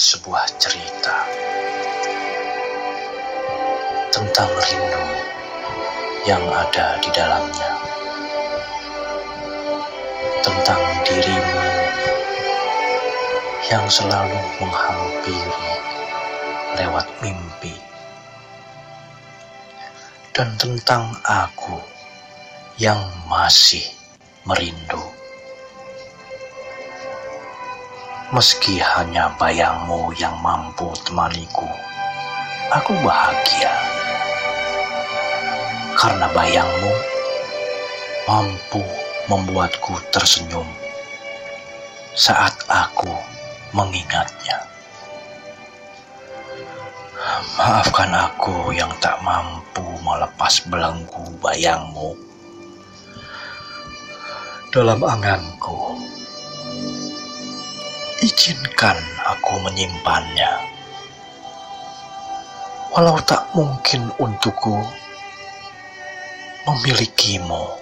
sebuah cerita tentang rindu yang ada di dalamnya, tentang dirimu yang selalu menghampiri lewat mimpi, dan tentang aku yang masih merindu. Meski hanya bayangmu yang mampu temaniku, aku bahagia. Karena bayangmu mampu membuatku tersenyum saat aku mengingatnya. Maafkan aku yang tak mampu melepas belenggu bayangmu dalam anganku izinkan aku menyimpannya. Walau tak mungkin untukku memilikimu